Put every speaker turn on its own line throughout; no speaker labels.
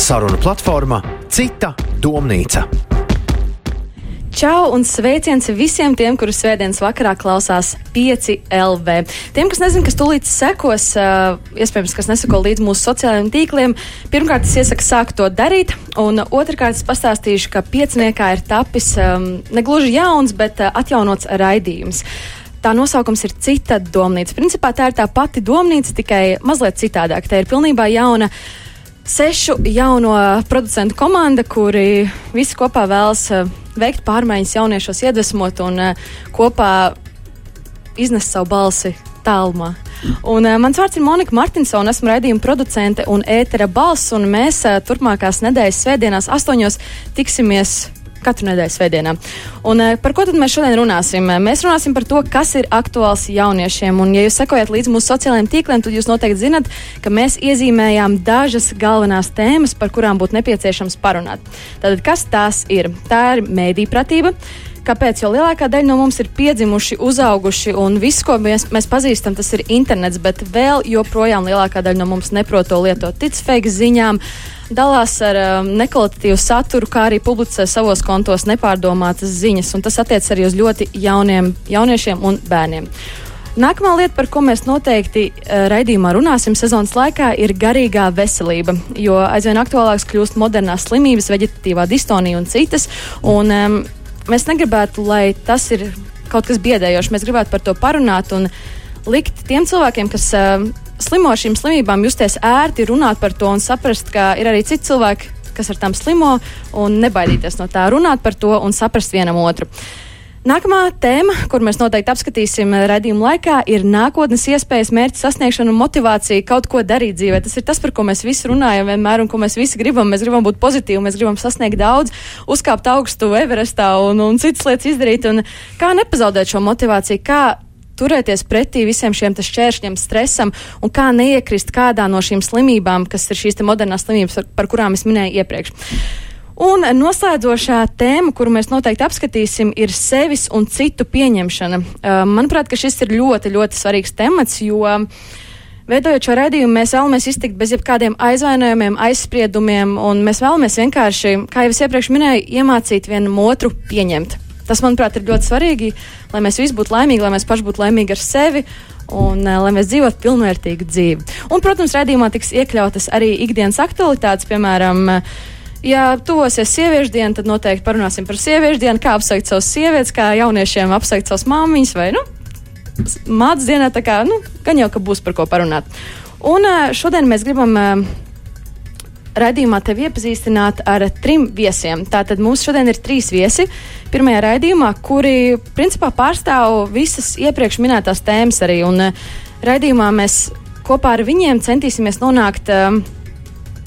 Saruna platforma Cita domnīca.
Čau un sveiciens visiem tiem, kurus svētdienas vakarā klausās 5 LV. Tiem, kas nezina, kas tūlīt sekos, uh, iespējams, kas neseko līdz mūsu sociālajiem tīkliem, pirmkārt es iesaku sākt to darīt, un otrkārt es pastāstīšu, ka pieciniekā ir tapis um, negluži jauns, bet uh, atjaunots raidījums. Tā nosaukums ir cita domnīca. Principā tā ir tā pati domnīca, tikai mazliet citādāk. Tā ir pilnībā jauna sešu jauno producentu komanda, kuri visi kopā vēlas uh, veikt pārmaiņas jauniešos, iedvesmot un uh, kopā iznest savu balsi tālumā. Un, uh, mans vārds ir Monika Martinsona, esmu raidījuma producente un ētera balss, un mēs uh, turpmākās nedēļas svētdienās astoņos tiksimies katru nedēļu svētdienā. Un, uh, par ko tad mēs šodien runāsim? Mēs runāsim par to, kas ir aktuāls jauniešiem. Un, ja jūs sekojat līdzi mūsu sociālajiem tīkliem, tad jūs noteikti zinat, ka mēs iezīmējām dažas galvenās tēmas, par kurām būtu nepieciešams parunāt. Tātad, kas tās ir? Tā ir mēdīpratība. Kāpēc? Jo lielākā daļa no mums ir piedzimuši, uzauguši, un viss, ko mēs, mēs pazīstam, tas ir internets, bet vēl joprojām lielākā daļa no mums neprot to lietot ticfēgas ziņām, dalās ar um, nekvalitatīvu saturu, kā arī publicē savos kontos nepārdomātas ziņas, un tas attiec arī uz ļoti jauniem jauniešiem un bērniem. Nākamā lieta, par ko mēs noteikti uh, raidījumā runāsim sezonas laikā, ir garīgā veselība. Jo aizvien aktuālāks kļūst modernās slimības, veģetatīvā distonija un citas. Un, um, mēs negribētu, lai tas ir kaut kas biedējošs. Mēs gribētu par to parunāt un likt tiem cilvēkiem, kas uh, slimo ar šīm slimībām, justies ērti, runāt par to un saprast, ka ir arī citi cilvēki, kas ar tām slimo, un nebaidīties no tā, runāt par to un saprast vienam otru. Nākamā tēma, kur mēs noteikti apskatīsim redzējuma laikā, ir nākotnes iespējas, mērķu sasniegšana un motivācija kaut ko darīt dzīvē. Tas ir tas, par ko mēs visi runājam vienmēr un ko mēs visi gribam. Mēs gribam būt pozitīvi, mēs gribam sasniegt daudz, uzkāpt augstu Everestā un, un citas lietas izdarīt. Un kā nepazaudēt šo motivāciju, kā turēties pretī visiem šiem šķēršļiem, stresam un kā neiekrist kādā no šīm slimībām, kas ir šīs modernās slimības, par, kurām es minēju iepriekš. Un noslēdzošā tēma, kuru mēs noteikti apskatīsim, ir sevis un citu pieņemšana. Uh, manuprāt, šis ir ļoti, ļoti svarīgs temats, jo veidojot šo raidījumu, mēs vēlamies iztikt bez jebkādiem aizvainojumiem, aizspriedumiem, un mēs vēlamies vienkārši, kā jau es iepriekš minēju, iemācīt vienam otru pieņemt. Tas, manuprāt, ir ļoti svarīgi, lai mēs visi būtu laimīgi, lai mēs paši būtu laimīgi ar sevi un uh, lai mēs dzīvotu pilnvērtīgu dzīvi. Un, protams, raidījumā tiks iekļautas arī ikdienas aktualitātes, piemēram, uh, Ja tuvosies sieviešu diena, tad noteikti parunāsim par sieviešu dienu, kā apsveikt savus sievietes, kā jauniešiem apsveikt savus māmiņas vai, nu, mātes dienā, tā kā, nu, gan jau, ka būs par ko parunāt. Un šodien mēs gribam raidījumā tevi iepazīstināt ar trim viesiem. Tātad mums šodien ir trīs viesi. Pirmajā raidījumā, kuri principā pārstāv visas iepriekš minētās tēmas arī. Un raidījumā mēs kopā ar viņiem centīsimies nonākt uh,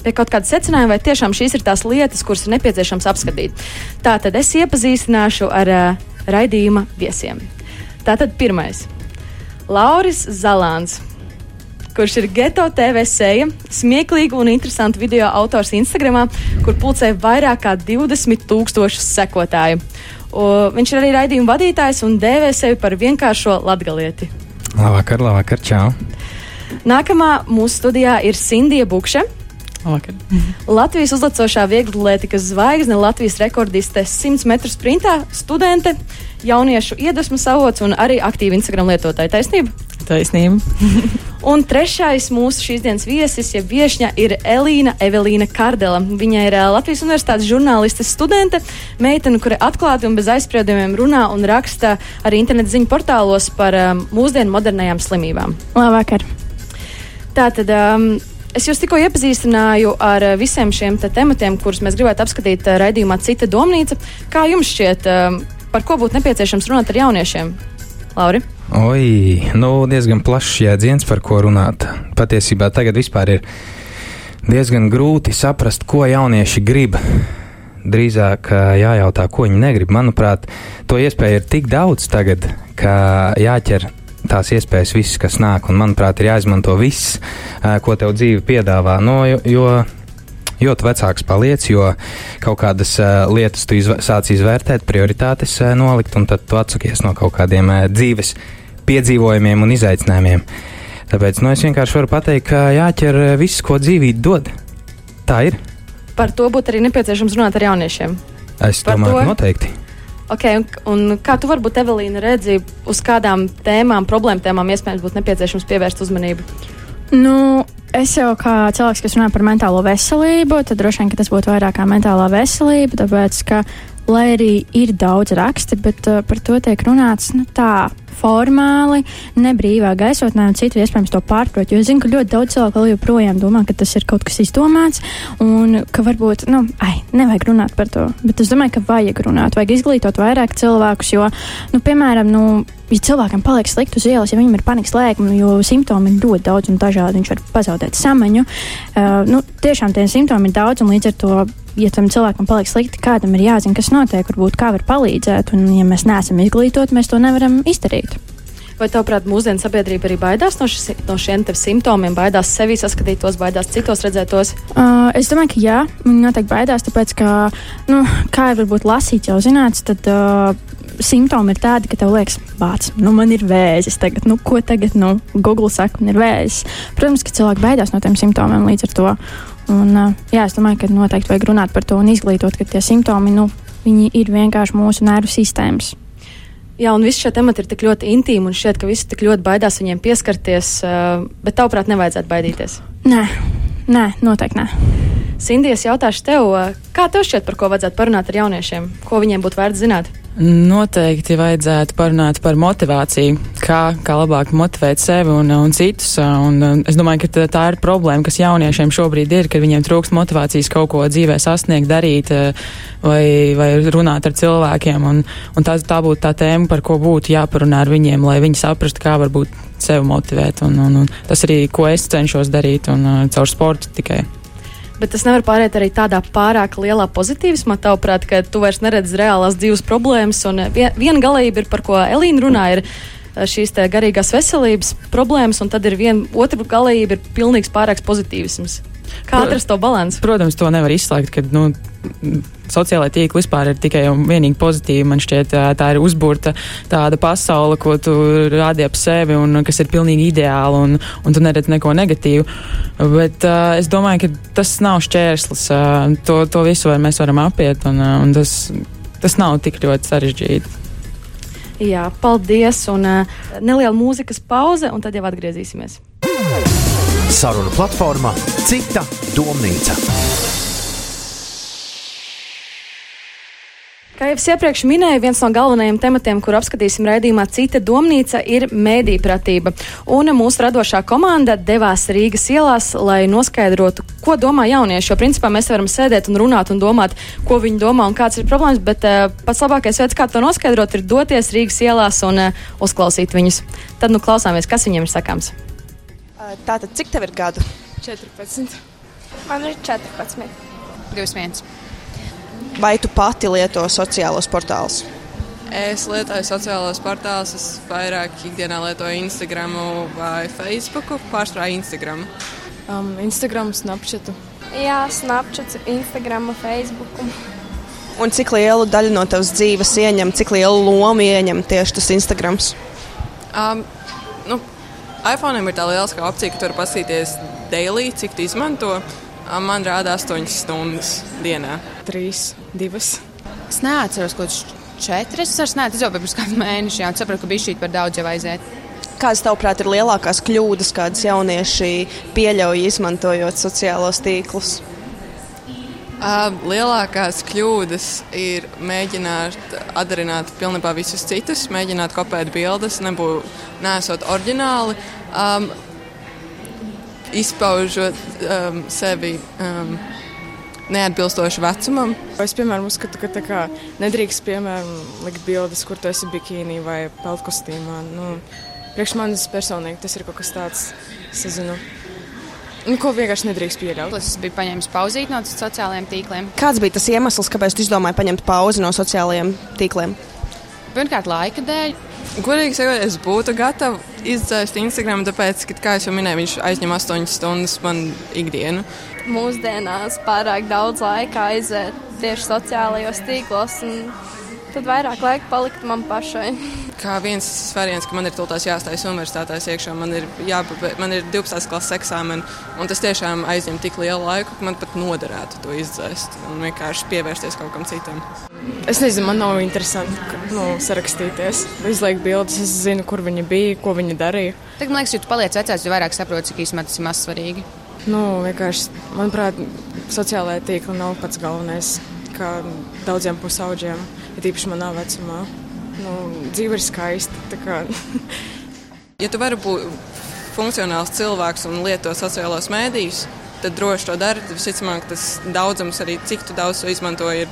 pie kaut kāda secinājuma, vai tiešām šīs ir tās lietas, kuras ir nepieciešams apskatīt. Tā tad es iepazīstināšu ar uh, raidījuma viesiem. Tātad pirmais - Lauris Zalāns. Kurš ir geto TV seja, smieklīgu un interesantu video autors Instagram, kur pulcē vairāk kā 20 tūkstošus sekotāju. O, viņš ir arī raidījuma vadītājs un dēvē sevi par vienkāršo latgalieti.
Labvakar, labvakar, čau!
Nākamā mūsu studijā ir Sindija Bukša.
Labvakar.
Latvijas uzlacošā vieglatlētikas zvaigzne, Latvijas rekordiste 100 metru sprintā, studente, jauniešu iedvesmas avots un arī aktīva Instagram lietotāja. Taisnība?
Taisnība.
un trešais mūsu šīs dienas viesis, ja viesņa, ir Elīna Evelīna Kardela. Viņa ir Latvijas Universitātes žurnālistes studente, meitene, kura atklāti un bez aizspriedumiem runā un raksta arī internetu ziņu portālos par um, mūsdienu modernajām slimībām.
Labvakar!
Tātad um, Es jūs tikko iepazīstināju ar visiem šiem te tematiem, kurus mēs gribētu apskatīt raidījumā Cita domnīca. Kā jums šķiet, eh, par ko būtu nepieciešams runāt ar jauniešiem? Lauri?
Oi, nu diezgan plašs jēdziens, par ko runāt. Patiesībā tagad vispār ir diezgan grūti saprast, ko jaunieši grib. Drīzāk jājautā, ko viņi negrib. Manuprāt, to iespēju ir tik daudz tagad, ka jāķer tās iespējas, viss, kas nāk, un manuprāt, ir jāizmanto viss, ko tev dzīve piedāvā. No, jo, jo Jo vecāks paliec, jo kaut kādas uh, lietas tu izv sāc izvērtēt, prioritātes uh, nolikt, un tad tu atsakies no kaut kādiem uh, dzīves piedzīvojumiem un izaicinājumiem. Tāpēc nu, es vienkārši varu pateikt, ka jāķer viss, ko dzīvība dod. Tā ir.
par to būtu arī nepieciešams runāt ar jauniešiem.
Es
Par
domāju,
to?
noteikti.
Okay, un, un kā tu varbūt, Evelīna, redzi, uz kādām tēmām, problēmu tēmām iespējams būtu nepieciešams pievērst uzmanību?
Nu, es jau kā cilvēks, kas runā par mentālo veselību, tad droši vien tas būtu vairāk kā mentālā veselība, tāpēc ka, lai arī ir daudz raksti, bet uh, par to tiek runāts nu, tā formāli, nebrīvā gaisotnē, un citi iespējams to pārprot. Jo es zinu, ka ļoti daudz cilvēku joprojām domā, ka tas ir kaut kas izdomāts, un ka varbūt, nu, ai, nevajag runāt par to. Bet es domāju, ka vajag runāt, vajag izglītot vairāk cilvēkus, jo, nu, piemēram, nu, ja cilvēkam paliek slikti uz ielas, ja viņam ir panikas lēkme, jo simptomi ir ļoti daudz un dažādi, viņš var pazaudēt samaņu. Uh, nu, tiešām tie simptomi ir daudz, un līdz ar to, ja tam cilvēkam paliek slikti, kādam ir jāzina, kas notiek, varbūt kā var palīdzēt, un ja mēs neesam izglītoti, mēs to nevaram izdarīt.
Vai tavuprāt, mūsdienu sabiedrība arī baidās no, šis, no šiem simptomiem, baidās sevi saskatīt tos, baidās citos redzēt tos?
Uh, es domāju, ka jā, viņi noteikti baidās, tāpēc, ka, nu, kā jau varbūt lasīt jau zināts, tad uh, simptomi ir tādi, ka tev liekas, bāc, nu, man ir vēzis tagad, nu, ko tagad, nu, Google saka, man ir vēzis. Protams, ka cilvēki baidās no tiem simptomiem līdz ar to. Un, jā, es domāju, ka noteikti vajag runāt par to un izglītot, ka tie simptomi, nu, viņi ir vienkārši mūsu nervu sistēmas.
Jā, un viss šie temati ir tik ļoti intīmi, un šķiet, ka visi tik ļoti baidās viņiem pieskarties, bet tavuprāt, nevajadzētu baidīties.
Nē, nē, noteikti nē.
Sindijas, jautāšu tev, kā tev šķiet, par ko vajadzētu parunāt ar jauniešiem? Ko viņiem būtu vērts zināt?
Noteikti vajadzētu parunāt par motivāciju, kā, kā labāk motivēt sevi un, un citus. Un, es domāju, ka tā ir problēma, kas jauniešiem šobrīd ir, ka viņiem trūkst motivācijas kaut ko dzīvē sasniegt, darīt vai, vai runāt ar cilvēkiem. Un, un tā, tā būtu tā tēma, par ko būtu jāparunā ar viņiem, lai viņi saprastu, kā varbūt sevi motivēt. Un, un, un tas arī, ko es cenšos darīt un caur sportu tikai.
Bet tas nevar pāriet arī tādā pārāk lielā pozitīvismā, tavuprāt, ka tu vairs neredzi reālās dzīves problēmas. Un vien, viena galība ir, par ko Elīna runāja, ir šīs garīgās veselības problēmas, un tad ir viena otra galība, ir pilnīgs pārāks pozitīvisms. Kā atrast to līdzsvaru?
Protams, to nevar izslēgt, kad nu, sociālai tīkli vispār ir tikai un vienīgi pozitīvi. Man šķiet, tā ir uzbūrta tāda pasaule, ko tu rādi ap sevi un kas ir pilnīgi ideāla, un, un tu neredz neko negatīvu. Bet uh, es domāju, ka tas nav šķērslis. Uh, to, to visu var, mēs varam apiet, un, uh, un tas, tas nav tik ļoti sarežģīti.
Jā, paldies. Un uh, neliela mūzikas pauze, un tad jau atgriezīsimies.
Saruna platforma Cita domnīca.
Kā jau es iepriekš minēju, viens no galvenajiem tematiem, kur apskatīsim raidījumā Cita domnīca, ir mēdīpratība. Un mūsu radošā komanda devās Rīgas ielās, lai noskaidrotu, ko domā jaunieši. Jo principā mēs varam sēdēt un runāt un domāt, ko viņi domā un kāds ir problēmas, bet uh, pats labākais veids, kā to noskaidrot, ir doties Rīgas ielās un uh, uzklausīt viņus. Tad nu klausāmies, kas viņiem ir sakāms.
Tātad, cik tev ir gadu?
14.
Man ir 14.
21.
Vai tu pati lieto sociālos portālus?
Es lietoju sociālos portālus, es vairāk ikdienā lietoju Instagram vai Facebook, pārsvarā Instagram.
Um, Instagram, Snapchat.
Jā, Snapchat, Instagram, Facebook.
Un cik lielu daļu no tavas dzīves ieņem, cik lielu lomu ieņem tieši tas Instagrams?
Um, nu, iPhone ir tā lieliska opcija, ka tu vari paskatīties daily, cik tu izmanto. Man rāda 8 stundas dienā.
3, 2.
Es neatceros, ko tas četras. Es vairs neatceros, jau pirms kāda mēneša. Jā, saprotu, ka bija šī par daudz jau aiziet.
Kādas, tavuprāt, ir lielākās kļūdas, kādas jaunieši pieļauj izmantojot sociālos tīklus?
Lielākās kļūdas ir mēģināt atdarināt pilnībā visus citus, mēģināt kopēt bildes, nebūt nesot oriģināli, um, izpaužot um, sevi. Um, neatbilstoši vecumam.
Es, piemēram, uzskatu, ka kā, nedrīkst, piemēram, likt bildes, kur tu esi bikīnī vai peltkostīmā. Nu, priekš manis personīgi tas ir kaut kas tāds, es zinu. Nu, ko vienkārši nedrīkst pieļaut.
Es biju paņēmis pauzīt no sociālajiem tīkliem.
Kāds bija tas iemesls, kāpēc tu izdomāji paņemt pauzi no sociālajiem tīkliem?
Pirmkārt, laika dēļ.
Godīgi sakot, es būtu gatava izdzēst Instagram, tāpēc, ka, kā jau minēju, viņš aizņem 8 stundas man ikdienu.
Mūsdienās pārāk daudz laika aiziet tieši sociālajos tīklos. tad vairāk laika paliktu man pašai.
Kā viens variants, ka man ir tūlīt jāstājas universitātēs iekšā, man ir, jāpabeidz, man ir 12. klases eksāmeni, un tas tiešām aizņem tik lielu laiku, ka man pat noderētu to izdzēst un vienkārši pievērsties kaut kam citam.
Es nezinu, man nav interesanti nu, sarakstīties. Izliek bildes, es zinu, kur viņi bija, ko viņi darīja.
Tad, man liekas, ja tu paliec vecāks, jo vairāk saproti, cik īstenībā tas ir maz svarīgi.
Nu, vienkārši, manuprāt, sociālajā tīklā nav pats galvenais, kā daudziem pusauģiem, ir īpaši manā vecumā. Nu, dzīve ir skaista.
ja tu vari būt funkcionāls cilvēks un lieto sociālos mēdījus, tad droši to dari. Visticamāk, tas daudzums arī cik tu daudz to izmanto, ir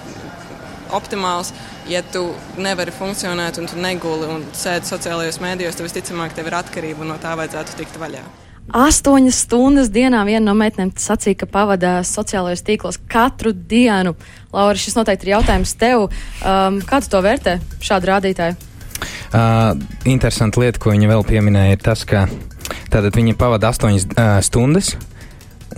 optimāls. Ja tu nevari funkcionēt un tu neguli un sēdi sociālajos mēdījos, tad visticamāk tev ir atkarība un no tā vajadzētu tikt vaļā.
Astoņas stundas dienā viena no meitenēm sacīja, ka pavadā sociālajos tīklos katru dienu. Laura, šis noteikti ir jautājums tev. Um, kā tu to vērtē, šādu rādītāju?
Uh, interesanta lieta, ko viņa vēl pieminēja, ir tas, ka tātad viņa pavada astoņas uh, stundas.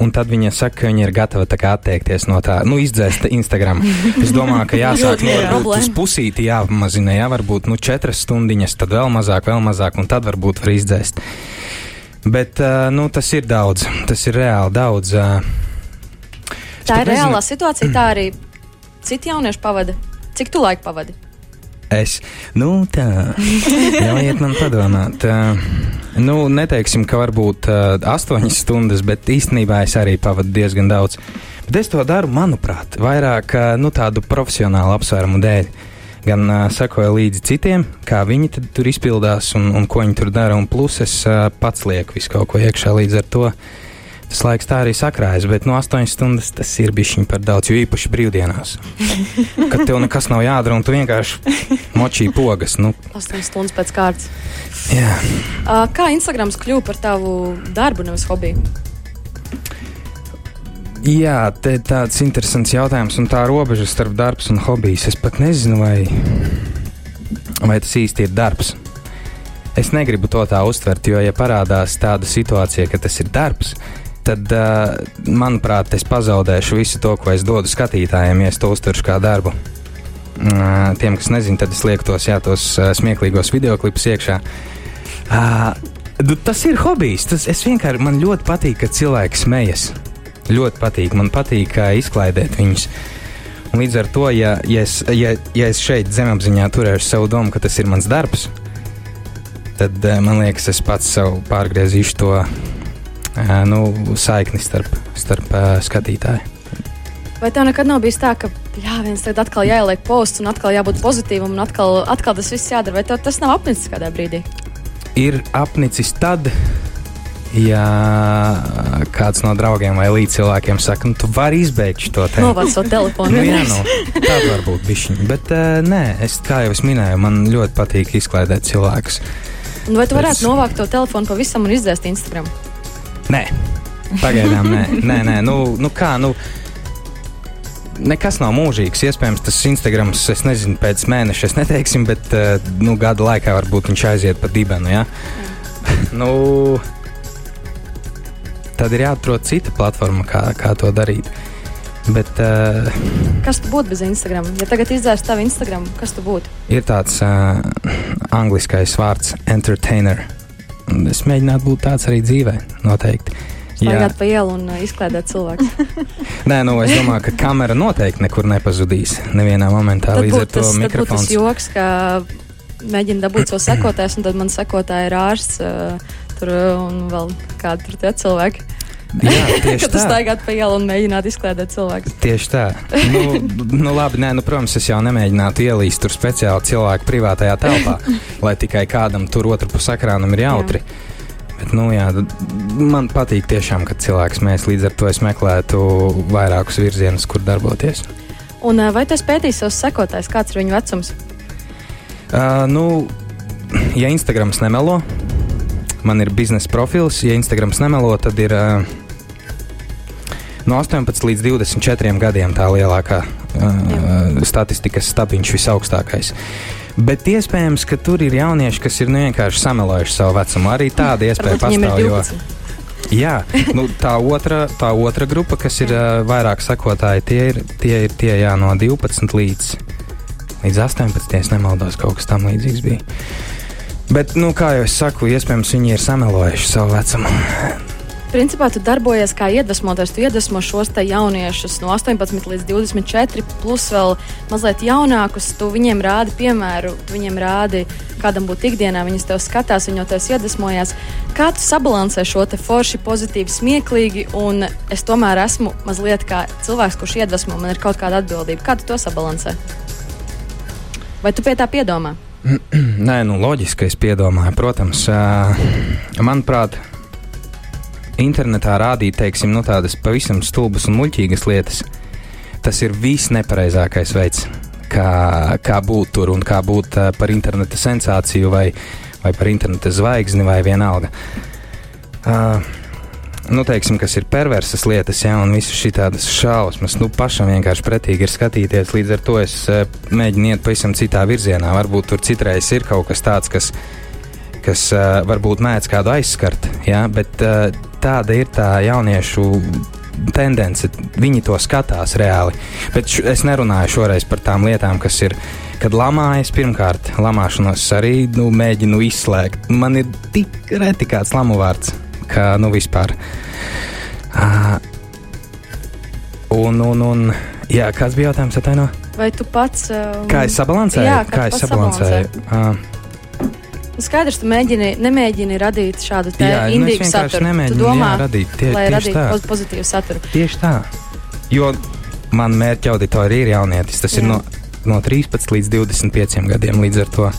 Un tad viņa saka, ka viņa ir gatava atteikties no tā, nu, izdzēst Instagram. Es domāju, ka jāsāk no uz pusīti jāpamazina, jā, varbūt, nu, četras stundiņas, tad vēl mazāk, vēl mazāk, un tad varbūt var izdzēst. Bet nu, tas ir daudz, tas ir reāli daudz. Uh,
tā ir reālā nezinu. situācija, tā arī citi jaunieši pavada. Cik tu laiku pavadi?
Es, nu, tā, ļaujiet man padomāt. Nu, neteiksim, ka varbūt astoņas stundas, bet īstenībā es arī pavadu diezgan daudz. Bet es to daru, manuprāt, vairāk nu, tādu profesionālu apsvērumu dēļ. Uh, gan uh, sekoju līdzi citiem, kā viņi tur izpildās un, un ko viņi tur dara. Un plus es uh, pats lieku visu kaut ko iekšā līdz ar to. Tas laiks tā arī sakrājas, bet no 8 stundas tas ir bijis par daudz, jo īpaši brīvdienās. Kad tev nekas nav jādara, un tu vienkārši močī pogas. Nu.
8 stundas pēc kārtas.
Jā.
Uh, kā Instagrams kļuva par tavu darbu, nevis hobiju?
Jā, te tāds interesants jautājums, un tā robeža starp darbs un hobijs. Es pat nezinu, vai, vai tas īsti ir darbs. Es negribu to tā uztvert, jo, ja parādās tāda situācija, ka tas ir darbs, tad, manuprāt, es pazaudēšu visu to, ko es dodu skatītājiem, ja es to uztveršu kā darbu. Tiem, kas nezina, tad es lieku tos, jā, tos smieklīgos video klipus iekšā. Tas ir hobijs. Tas, es vienkārši man ļoti patīk, kad cilvēki smejas ļoti patīk. Man patīk izklaidēt viņus. Un līdz ar to, ja, ja, es, ja, ja es šeit zemapziņā turēšu savu domu, ka tas ir mans darbs, tad uh, man liekas, es pats sev pārgriezīšu to uh, nu, saikni starp, starp uh, skatītāju.
Vai tev nekad nav bijis tā, ka jā, viens tagad atkal jāieliek posts un atkal jābūt pozitīvam un atkal, atkal tas viss jādara? Vai tev tas nav apnicis kādā brīdī?
Ir apnicis tad, ja kāds no draugiem vai līdzcilvēkiem saka, nu, tu vari izbeigt to te.
Novāc to telefonu.
nu, jā, nu, tā var būt bišķiņa. Bet uh, nē, es, kā jau es minēju, man ļoti patīk izklaidēt cilvēkus.
Un vai tu varētu Bet... novākt to telefonu pavisam un izdzēst Instagram?
Nē, pagaidām nē. nē, nē, nu, nu kā, nu. Nekas nav mūžīgs. Iespējams, tas Instagrams, es nezinu, pēc mēneša, es neteiksim, bet uh, nu, gada laikā varbūt viņš aiziet pa dibenu. Ja? nu, tad ir jāatrod cita platforma, kā, kā to darīt. Bet, uh,
kas tu būtu bez Instagram? Ja tagad izdzēs tavu Instagram, kas tu būtu?
Ir tāds uh, angliskais vārds entertainer. Es mēģinātu būt tāds arī dzīvē, noteikti.
Staigāt pa ielu un uh, izklaidēt cilvēku.
Nē, nu, es domāju, ka kamera noteikti nekur nepazudīs. Nevienā momentā
tad
līdz ar to mikrofons.
Tas joks, ka mēģina dabūt savu sekotājs, un tad man sekotāja ir ārsts. Uh, tur un vēl kādi tur cilvēki.
Jā, tieši
tā. Staigāt pa ielu un mēģināt izklaidēt cilvēku.
Tieši tā. Nu, nu, labi, nē, nu, protams, es jau nemēģinātu ielīst tur speciāli cilvēku privātajā telpā, lai tikai kādam tur otru pusē ekrānam ir jautri. Jā. Bet, nu, jā, man patīk tiešām, kad cilvēks mēs līdz ar to meklētu vairākus virzienus, kur darboties.
Un, vai tas pētīs savus sekotājus, kāds ir viņu vecums?
Uh, nu, ja Instagrams nemelo, man ir biznesa profils. Ja Instagrams nemelo, tad ir uh, no 18 līdz 24 gadiem tā lielākā uh, statistikas stabiņš visaugstākais. Bet iespējams, ka tur ir jaunieši, kas ir nu, vienkārši samelojuši savu vecumu. Arī tāda iespēja pastāv. Jo, jā, nu, tā, otra, tā otra grupa, kas ir uh, vairāk sakotāji, tie ir tie, ir tie jā, no 12 līdz līdz 18, ja nemaldos, kaut kas tam līdzīgs bija. Bet, nu, kā jau es saku, iespējams, viņi ir samelojuši savu vecumu.
Principā tu darbojies kā iedvesmotājs. Tu iedvesmo šos jauniešus no 18 līdz 24, plus vēl mazliet jaunākus. Tu viņiem rādi piemēru, tu viņiem rādi, kādam būtu ikdienā. Viņus tev skatās, viņi no tevis iedvesmojās. Kā tu sabalansē šo te forši, pozitīvi, smieklīgi, un es tomēr esmu mazliet kā cilvēks, kurš iedvesmo, man ir kaut kāda atbildība. Kā tu to sabalansē? Vai tu pie tā piedomā?
Nē, nu, loģiski, es piedomāju. Protams, manuprāt, internetā rādīt, teiksim, nu, tādas pavisam stulbas un muļķīgas lietas, tas ir viss nepareizākais veids, kā, kā būt tur un kā būt par interneta sensāciju vai, vai par interneta zvaigzni vai vienalga. Uh, nu, teiksim, kas ir perversas lietas, ja, un visas šīs tādas šausmas, nu, pašam vienkārši pretīgi ir skatīties. Līdz ar to es mēģinu iet pavisam citā virzienā. Varbūt tur citreiz ir kaut kas tāds, kas, kas varbūt mēdz kādu aizskart, ja, bet tāda ir tā jauniešu tendence. Viņi to skatās reāli. Bet š, es nerunāju šoreiz par tām lietām, kas ir. Kad lamājas, pirmkārt, lamāšanos arī nu, mēģinu izslēgt. Man ir tik reti kāds lamu vārds, ka nu vispār. Uh, un, un, un, jā, kāds bija jautājums? Ataino?
Vai tu pats. Um,
kā es sabalansēju?
Jā,
kā, kā es sabalansēju? sabalansēju? Uh,
Nu, skaidrs, tu mēģini, nemēģini radīt šādu
es
indīgu saturu. Tu
nemēģinu,
domā,
jā, radīt. Tie-
lai radītu poz- pozitīvu saturu.
Tieši tā. Jo man mērķa auditorija ir jaunietis. Tas ir
Jā.
no, no 13 līdz 25 gadiem. Līdz ar to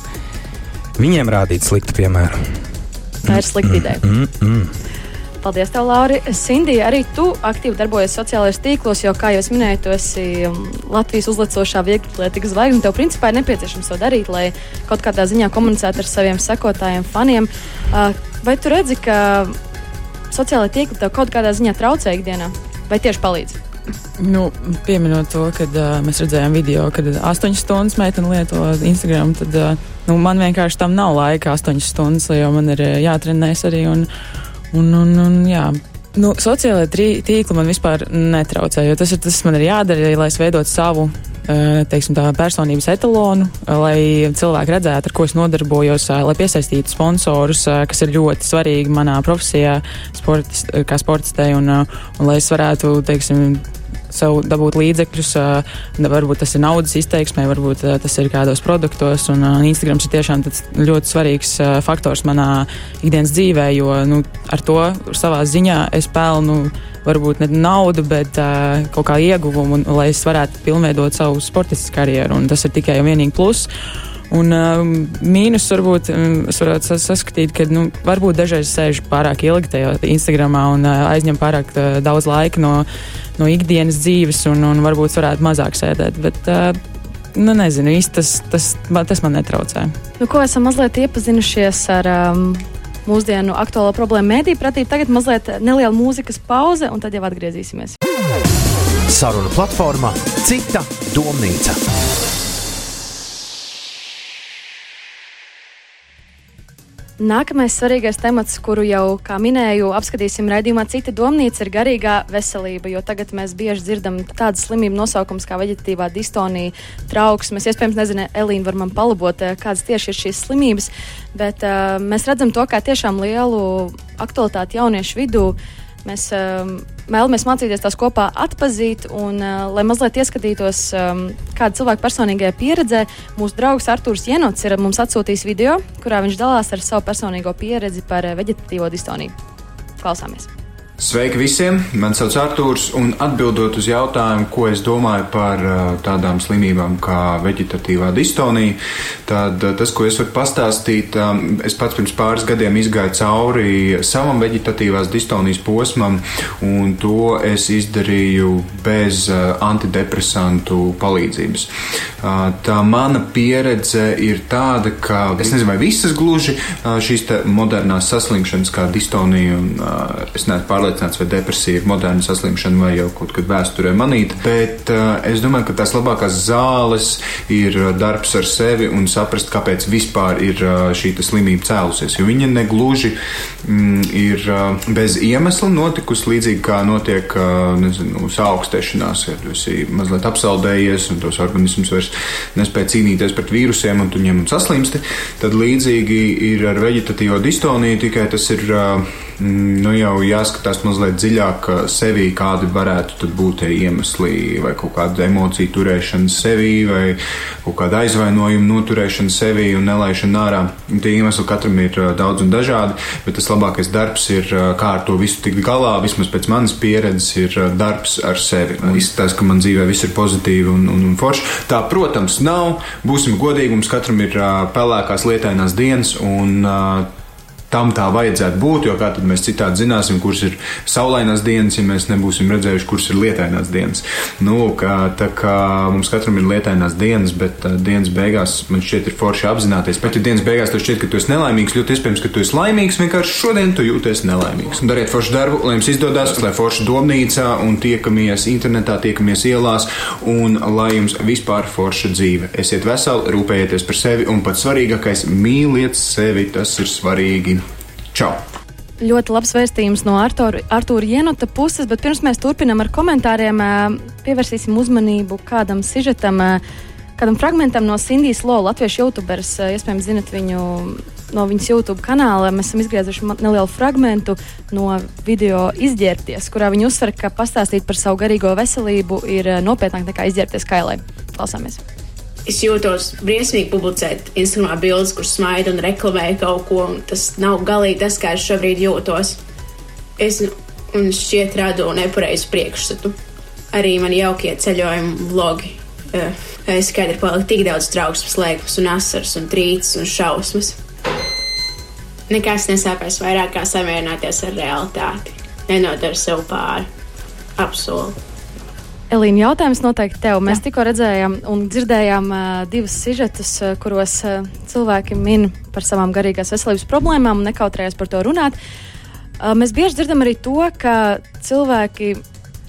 viņiem rādīt sliktu piemēru.
Tā ir slikta ideja.
Mm, mm.
Paldies, tev, Lauri. Sindija, arī tu aktīvi darbojies sociālajos tīklos, jo, kā jau es minēju, tu esi um, Latvijas uzlecošā vieglietīgas zvaigzne. Tev, principā, ir nepieciešams to darīt, lai kaut kādā ziņā komunicētu ar saviem sekotājiem, faniem. Vai tu redzi, ka sociālai tīkli tev kaut kādā ziņā traucē ikdienā, vai tieši palīdz?
Nu, pieminot to, kad uh, mēs redzējām video, kad 8 stundas meitene lieto Instagram, tad uh, nu, man vienkārši tam nav laika 8 stundas, jo man ir jātrenēs arī. Un, un, un, un, jā. Nu, sociālajā tīkli man vispār netraucē, jo tas ir tas, kas man ir jādara, lai es veidotu savu uh, teiksim, tā, personības etalonu, uh, lai cilvēki redzētu, ar ko es nodarbojos, uh, lai piesaistītu sponsorus, kas ir ļoti svarīgi manā profesijā, sportis, kā sportistē, un, un lai es varētu, teiksim, sev dabūt līdzekļus. da- Varbūt tas ir naudas izteiksmē, varbūt ā, tas ir kādos produktos. Un ā, Instagrams ir tiešām ļoti svarīgs faktors manā ikdienas dzīvē, jo nu, ar to savā ziņā es pelnu varbūt ne naudu, bet uh, kaut kā ieguvumu, un, lai es varētu pilnveidot savu sportisku karjeru. Tas ir tikai un vienīgi plus. Un um, mīnus varbūt um, es varētu sas- saskatīt, ka nu, varbūt dažreiz sēž pārāk ilgi tajā Instagramā un uh, aizņem pārāk uh, daudz laika no, no ikdienas dzīves, un, un varbūt varētu mazāk sēdēt. Bet, uh, nu, nezinu, īsti tas, tas, tas man netraucē.
Nu, ko esam mazliet iepazinušies ar um, mūsdienu aktuālo problēmu mēdī pratību. Tagad mazliet neliela mūzikas pauze, un tad jau atgriezīsimies.
Saruna platformā Cita domnīca.
Nākamais svarīgais temats, kuru jau, minēju, apskatīsim raidījumā, cita domnīca ir garīgā veselība. Jo tagad mēs bieži dzirdam tādas slimību nosaukums kā veģetatīvā distonija, trauksmes. Iespējams, nezinu, Elīna var man palabot, eh, kādas tieši ir šīs slimības, bet uh, mēs redzam to kā tiešām lielu aktualitāti jauniešu vidū. Mēs um, vēlamies mācīties tās kopā atpazīt, un, uh, lai mazliet ieskatītos, um, kāda cilvēka personīgajā pieredzē, mūsu draugs Arthurs Jenots ir mums atsūtījis video, kurā viņš dalās ar savu personīgo pieredzi par uh, veģetatīvo distoniju. Klausāmies!
Sveiki visiem! Mani sauc Artūrs, un atbildot uz jautājumu, ko es domāju par uh, tādām slimībām kā veģetatīvā distonija, tad uh, tas, ko es varu pastāstīt, um, es pats pirms pāris gadiem izgāju cauri savam veģetatīvās distonijas posmam, un to es izdarīju bez uh, antidepresantu palīdzības. Tā mana pieredze ir tāda, ka es nezinu, vai visas gluži šīs modernās saslimšanas kā distonija, es neesmu pārliecināts pārliecināts, vai depresija ir moderna saslimšana vai jau kaut kad vēsturē manīta. Bet uh, es domāju, ka tās labākās zāles ir darbs ar sevi un saprast, kāpēc vispār ir uh, šī slimība cēlusies. Jo viņa negluži mm, ir uh, bez iemesla notikusi līdzīgi kā notiek uh, nezinu, saaugstēšanās, ja tu esi mazliet apsaldējies un tos organismus vairs nespēja cīnīties pret vīrusiem un tu ņem un saslimsti. Tad līdzīgi ir ar veģetatīvo distoniju, tikai tas ir nu, jau jāskatās mazliet dziļāk sevī, kādi varētu būt iemesli, vai kaut kāda emocija turēšana sevī, vai kaut kāda aizvainojuma noturēšana sevī un nelaišana ārā. Tie iemesli katram ir daudz un dažādi, bet tas labākais darbs ir, kā ar to visu tikt galā, vismaz pēc manas pieredzes, ir darbs ar sevi. Izskatās, ka man dzīvē viss ir pozitīvi un, un, un forši. Tā, protams, nav. Būsim godīgi, mums katram ir pelēkās lietainās dienas un tam tā vajadzētu būt, jo kā tad mēs citādi zināsim, kuras ir saulainās dienas, ja mēs nebūsim redzējuši, kuras ir lietainās dienas. Nu, kā, tā kā mums katram ir lietainās dienas, bet uh, dienas beigās man šķiet ir forši apzināties. Pat ja dienas beigās tev šķiet, ka tu esi nelaimīgs, ļoti iespējams, ka tu esi laimīgs, vienkārši šodien tu jūties nelaimīgs. Dariet foršu darbu, lai jums izdodas, lai forši domnīcā un tiekamies internetā, tiekamies ielās un lai jums vispār forša dzīve. Esiet veseli, rūpējieties par sevi un pats svarīgākais - mīliet sevi, tas ir svarīgi. Čau!
Ļoti labs vēstījums no Artūra Jenota puses, bet pirms mēs turpinām ar komentāriem, pievērsīsim uzmanību kādam sižetam, kādam fragmentam no Sindijas Lola, latviešu youtuberis. Iespējams, zinat viņu no viņas YouTube kanāla. Mēs esam izgriezuši nelielu fragment no video izģērbties, kurā viņa uzsver, ka pastāstīt par savu garīgo veselību ir nopietnāk nekā izģērbties kailē. Klausāmies!
Es jūtos briesmīgi publicēt Instagramā bildes, kur smaidu un reklamēju kaut ko, tas nav galīgi tas, kā es šobrīd jūtos. Es un šķiet radu nepareizu priekšstatu. Arī man jaukie ceļojumi vlogi. Es skaidri paliku tik daudz trauksmes, lēkmes un asaras un trīces un šausmas. Nekas nesāpēs vairāk kā samierināties ar realitāti. Nenodara sev pāri. Apsolu.
Elīna, jautājums noteikti tev. Mēs tikko redzējām un dzirdējām uh, divus sižetus, uh, kuros uh, cilvēki min par savām garīgās veselības problēmām un nekautrējas par to runāt. Uh, mēs bieži dzirdam arī to, ka cilvēki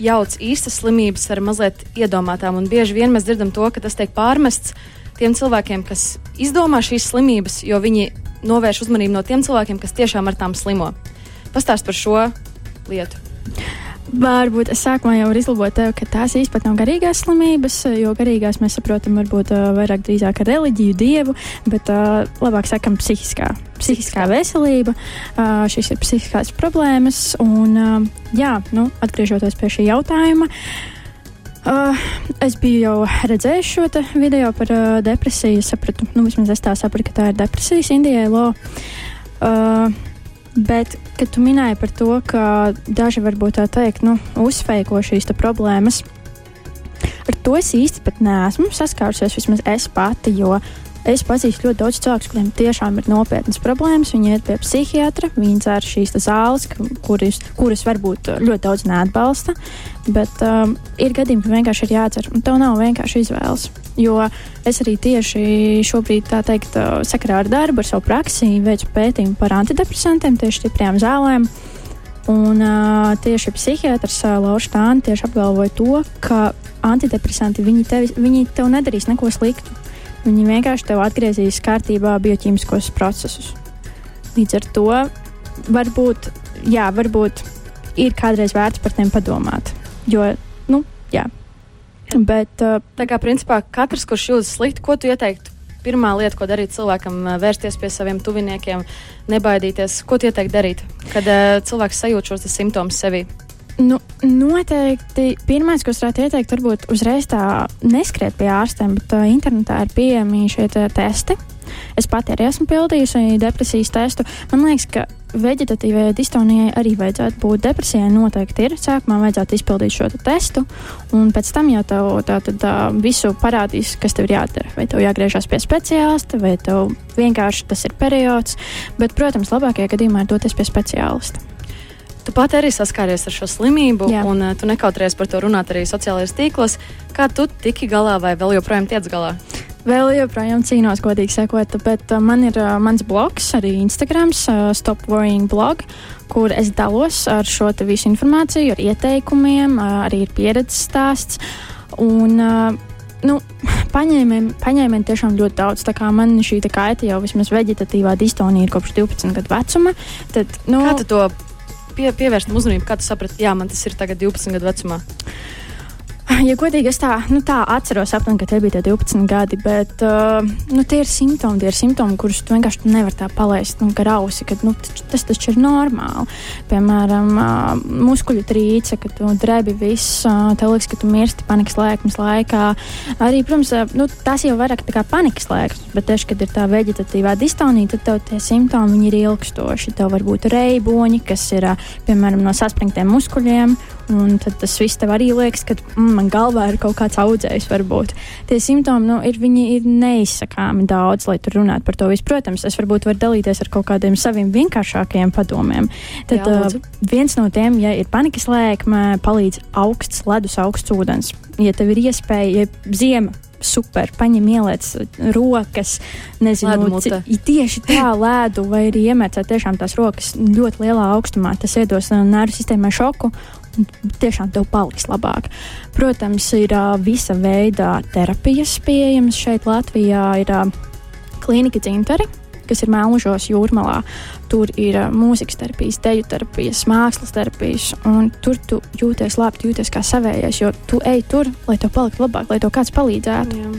jauc īstas slimības ar mazliet iedomātām, un bieži vien mēs dzirdam to, ka tas tiek pārmests tiem cilvēkiem, kas izdomā šīs slimības, jo viņi novērš uzmanību no tiem cilvēkiem, kas tiešām ar tām slimo. Pastāst par šo lietu.
Varbūt es sākumā jau izlabot tevi, ka tās īstenībā nav garīgās slimības, jo garīgās mēs saprotam varbūt vairāk drīzāk ar reliģiju, dievu, bet uh, labāk sakam psihiskā, psihiskā veselība. Uh, šīs ir psihiskās problēmas un, uh, jā, nu, atgriežoties pie šī jautājuma. Uh, es biju jau redzējis šo video par uh, depresiju. Es sapratu, nu, vismaz es tā sapratu, ka tā ir depresijas Indijai. Uh, Bet, kad tu minēji par to, ka daži varbūt tā teikt, nu, uzfeiko šīs problēmas, ar to es īsti pat neesmu saskārusies, vismaz es pati, jo Es pazīstu ļoti daudz cilvēku, kuriem tiešām ir nopietnas problēmas. Viņi iet pie psihiatra, viņi dzer šīs zāles, kuras, kuras varbūt ļoti daudz neatbalsta. Bet um, ir gadījumi, ka vienkārši ir jādzer, un tev nav vienkārši izvēles. Jo es arī tieši šobrīd, tā teikt, uh, sakarā ar darbu, ar savu praksi, veicu pētījumu par antidepresantiem, tieši stiprām zālēm. Un uh, tieši psihiatrs uh, Lauris Tāns apgalvoja to, ka antidepresanti viņi, tevi, viņi tev nedarīs neko sliktu. Viņi vienkārši tev atgriezīs kārtībā bioķīmiskos procesus. Līdz ar to varbūt, jā, varbūt ir kādreiz vērts par tiem padomāt. Jo, nu, jā. Bet, uh,
tā kā principā katrs, kurš jūtas slikti, ko tu ieteiktu? Pirmā lieta, ko darīt cilvēkam, vērsties pie saviem tuviniekiem, nebaidīties. Ko tu ieteiktu darīt, kad uh, cilvēks sajūt šos simptomus sevī?
Nu, noteikti pirmais, ko es varētu ieteikt, varbūt uzreiz tā neskriet pie ārstiem, bet uh, internetā ir pieejami šie testi. Es pati arī esmu pildījusi depresijas testu. Man liekas, ka veģetatīvajai distonijai arī vajadzētu būt depresijai. Noteikti ir. Sākumā vajadzētu izpildīt šo te testu, un pēc tam jau tev tā, tā, tā visu parādīs, kas tev ir jādara. Vai tev jāgriežas pie speciālista, vai tev vienkārši tas ir periods. Bet, protams, labākajā gadījumā ir doties pie speciālista.
Tu pati arī saskāries ar šo slimību, Jā. un uh, tu nekautrējies par to runāt arī sociālajos tīklos. Kā tu tiki galā, vai vēl joprojām tiec galā?
Vēl joprojām cīnos, godīgi sakot, bet uh, man ir uh, mans blogs, arī Instagrams, uh, Stop Worrying blog, kur es dalos ar šo visu informāciju, ar ieteikumiem, uh, arī ir pieredzes stāsts. Un, uh, nu, paņēmēm, paņēmēm tiešām ļoti daudz. Man šī kaita jau vismaz veģetatīvā distonija ir kopš 12 gadu vecuma. Tad, nu,
Kā tu to pie, pievērst uzmanību, kā tu saprati, jā, man tas ir tagad 12 gadu vecumā?
Ja godīgi, es tā, nu, tā atceros, apmēram, ka tie bija tie 12 gadi, bet uh, nu, tie ir simptomi, tie ir simptomi, kurus tu vienkārši nevari tā palaist nu, gar ausi, ka nu, tas taču ir normāli. Piemēram, uh, muskuļu trīce, ka tu drebi viss, uh, tev liekas, ka tu mirsti panikas lēkmes laikā. Arī, protams, uh, nu, tas jau vairāk tā kā panikas lēkmes, bet tieši, kad ir tā veģetatīvā distonija, tad tev tie simptomi ir ilgstoši. Tev var būt reiboņi, kas ir, uh, piemēram, no saspringtiem muskuļiem, un tad tas viss tev arī liekas, ka mm, man galvā ir kaut kāds audzējs, varbūt. Tie simptomi, nu, ir, viņi ir neizsakāmi daudz, lai tur runātu par to visu. Protams, es varbūt varu dalīties ar kaut kādiem saviem vienkāršākiem padomiem. Tad
Jā,
uh, viens no tiem, ja ir panikas lēkme, palīdz augsts ledus, augsts ūdens. Ja tev ir iespēja, ja ziema. Super, paņem ieliec rokas, nezinu, tieši tā lēdu, vai arī iemērcēt tiešām tās rokas ļoti lielā augstumā. Tas iedos nervu sistēmai šoku tiešām tev paliks labāk. Protams, ir uh, visa veida terapijas pieejamas šeit Latvijā. Ir uh, klīnika dzintari, kas ir Melnžos jūrmalā. Tur ir uh, mūzikas terapijas, deju terapijas, mākslas terapijas, un tur tu jūties labi, tu jūties kā savējais, jo tu ej tur, lai tev paliktu labāk, lai tev kāds palīdzētu.
Jā.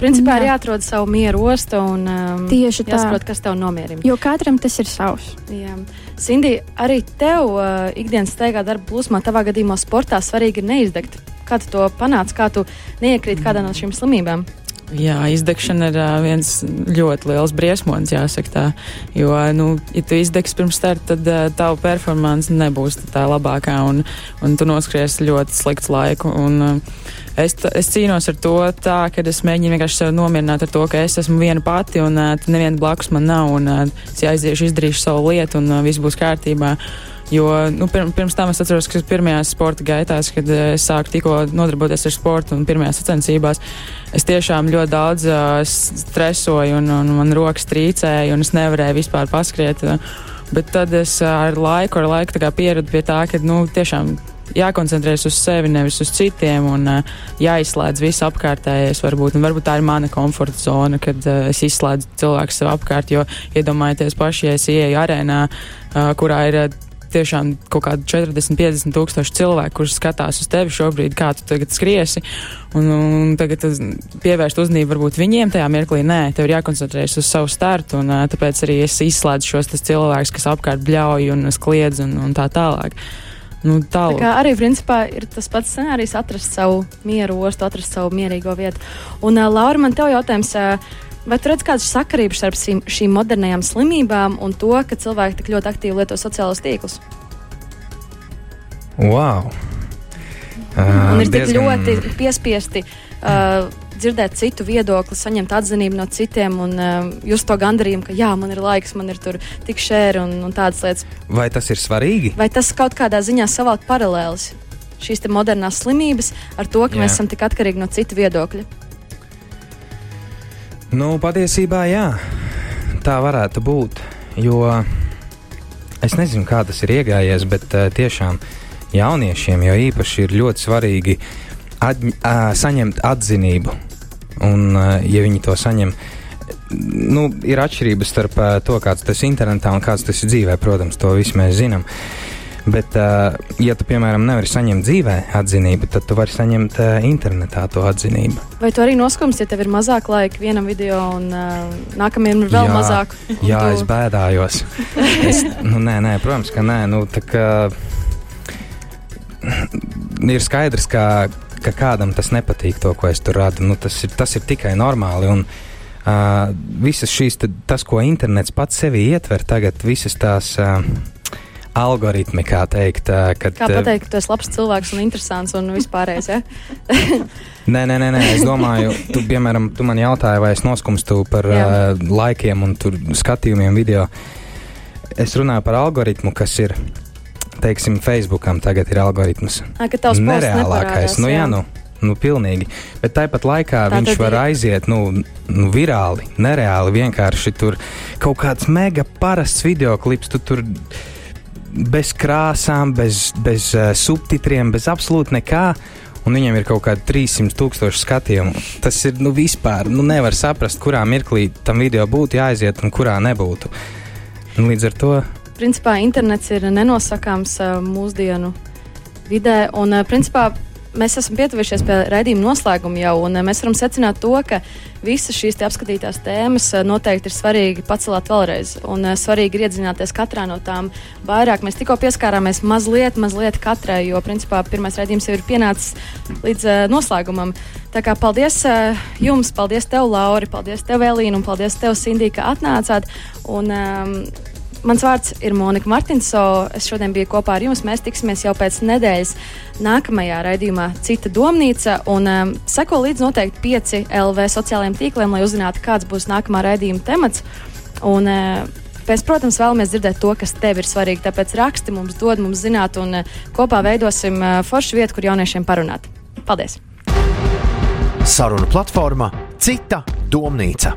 Principā
Jā.
ir jāatrod savu mieru ostu un um,
Tieši tā.
jāsaprot, kas tev nomierina.
Jo katram tas ir savs.
Jā. Sindi, arī tev uh, ikdienas steigā darba plūsmā, tavā gadījumā sportā svarīgi ir neizdegt. Kā tu to panāc, kā tu neiekrīt kādā no šīm slimībām?
Jā, izdegšana ir viens ļoti liels briesmonis, jāsaka tā. Jo, nu, ja tu izdegsi pirms starta, tad tava performance nebūs tā labākā un, un tu noskries ļoti sliktu laiku. Un, es, es cīnos ar to tā, ka es mēģinu vienkārši sev nomierināt ar to, ka es esmu viena pati un neviena blakus man nav. Un, es aiziešu, izdarīšu savu lietu un viss būs kārtībā. Jo nu, pirms, pirms tam es atceros, ka pirmajās sporta gaitās, kad eh, es sāku tikko nodarboties ar sportu un pirmajās sacensībās, es tiešām ļoti daudz uh, stresoju un, un man rokas trīcēja un es nevarēju vispār paskriet. Uh, bet tad es ar laiku, ar laiku pieradu pie tā, ka nu, tiešām jākoncentrējas uz sevi, nevis uz citiem, un uh, jāizslēdz viss apkārtējais. Varbūt, un varbūt tā ir mana komforta zona, kad uh, es izslēdzu cilvēku sev apkārt. Jo iedomājieties paši, ja es ieeju arēnā, uh, kurā ir. Uh, Tiešām kaut kādi 40, 50 tūkstoši cilvēku, kurš skatās uz tevi šobrīd, kā tu tagad skriesi, un, un tagad pievērst uzmanību varbūt viņiem tajā mirklī. Nē, tev ir jākoncentrējas uz savu startu, un tāpēc arī es izslēdzu šos cilvēkus, kas apkārt bļauj un kliedz un, un tā tālāk. Nu,
Tā kā arī principā ir tas pats scenārijs, atrast savu mieru ostu, atrast savu mierīgo vietu. Un, uh, Laura, man te jautājums. Uh, Vai tu redz kādas sakarības starp šīm, šīm modernajām slimībām un to, ka cilvēki tik ļoti aktīvi lieto sociālos tīklus?
Wow!
Un
Uh,
ir tik
diezgan-
ļoti piespiesti uh, dzirdēt citu viedokli, saņemt atzinību no citiem un uh, just to gandarījumu, ka jā, man ir laiks, man ir tur tik šēri un, un tādas lietas.
Vai tas ir svarīgi?
Vai tas kaut kādā ziņā savalk paralēlis? Šīs modernās slimības ar to, ka
Jā.
mēs esam tik atkarīgi no citu viedokļa.
Nu, patiesībā jā, tā varētu būt. Jo es nezinu, kā tas ir iegājies, bet uh, tiešām jauniešiem jau īpaši ir ļoti svarīgi atņ, uh, saņemt atzinību. Un, uh, ja viņi to saņem, nu, ir atšķirības starp uh, to, kāds tas ir internetā un kāds tas ir dzīvē. Protams, to visi mēs zinām. Bet, uh, ja tu, piemēram, nevari saņemt dzīvē atzinību, tad tu vari saņemt uh, internetā to atzinību.
Vai tu arī noskums, ja tev ir mazāk laika vienam video un uh, nākamajam ir vēl
Jā,
mazāk?
Jā,
tu-
es bēdājos. es, nu, nē, nē, protams, ka nē. Nu, kā, ir skaidrs, ka, ka kādam tas nepatīk, to, ko es tur radu. Nu, tas, ir, tas ir tikai normāli. Un, uh, visas šīs, tad, tas, ko internets pats sevi ietver, tagad visas tās. Uh, Algoritmi, kā teikt, kad.
Kā pateikt, ka tu esi labs cilvēks un interesants un vispārējais? Ja?
Nē, nē, nē, nē, es domāju, tu, piemēram, tu man jautāji, vai es noskumstu par
Jā.
uh, laikiem un tur skatījumiem video. Es runāju par algoritmu, kas ir, teiksim, Facebookam tagad ir algoritms.
Ā, ka tavs posts
Nereālākais.
neparādās,
Nu, jā,
jā.
nu, Nu, pilnīgi. Bet tāpat laikā
Tā
viņš var
ir-
aiziet nu, nu, virāli, nereāli. Vienkārši tur kaut kāds mega parasts video klips, tu tur bez krāsām, bez, bez uh, subtitriem, bez absolūti nekā. Un viņam ir kaut kādi 300 tūkstoši skatījumu. Tas ir nu, vispār. Nu, nevar saprast, kurā mirklī tam video būtu jāaiziet un kurā nebūtu. Un līdz ar to
Principā internets ir nenosakāms uh, mūsdienu vidē, un uh, principā mēs esam pietuvušies pie raidījuma noslēguma jau, un uh, mēs varam secināt to, ka visas šīs apskatītās tēmas uh, noteikti ir svarīgi pacelāt vēlreiz, un uh, svarīgi ir iedziļināties katrā no tām vairāk. Mēs tikko pieskārāmies mazliet, mazliet katrai, jo principā pirmais raidījums jau ir pienācis līdz uh, noslēgumam. Tā kā paldies uh, jums, paldies tev, Lauri, paldies tev, Elīna, un paldies tev, Sindī, ka atnācāt. Un, um, Mans vārds ir Monika Martinso. Es šodien biju kopā ar jums. Mēs tiksimies jau pēc nedēļas nākamajā raidījumā Cita domnīca. Un um, seko līdzi noteikti 5 LV sociālajiem tīkliem, lai uzzinātu, kāds būs nākamā raidījuma temats. Un, uh, Mēs, protams, vēlamies dzirdēt to, kas tev ir svarīgi. Tāpēc raksti mums, dod mums zināt, un uh, kopā veidosim uh, foršu vietu, kur jauniešiem parunāt. Paldies!
Saruna platforma Cita domnīca.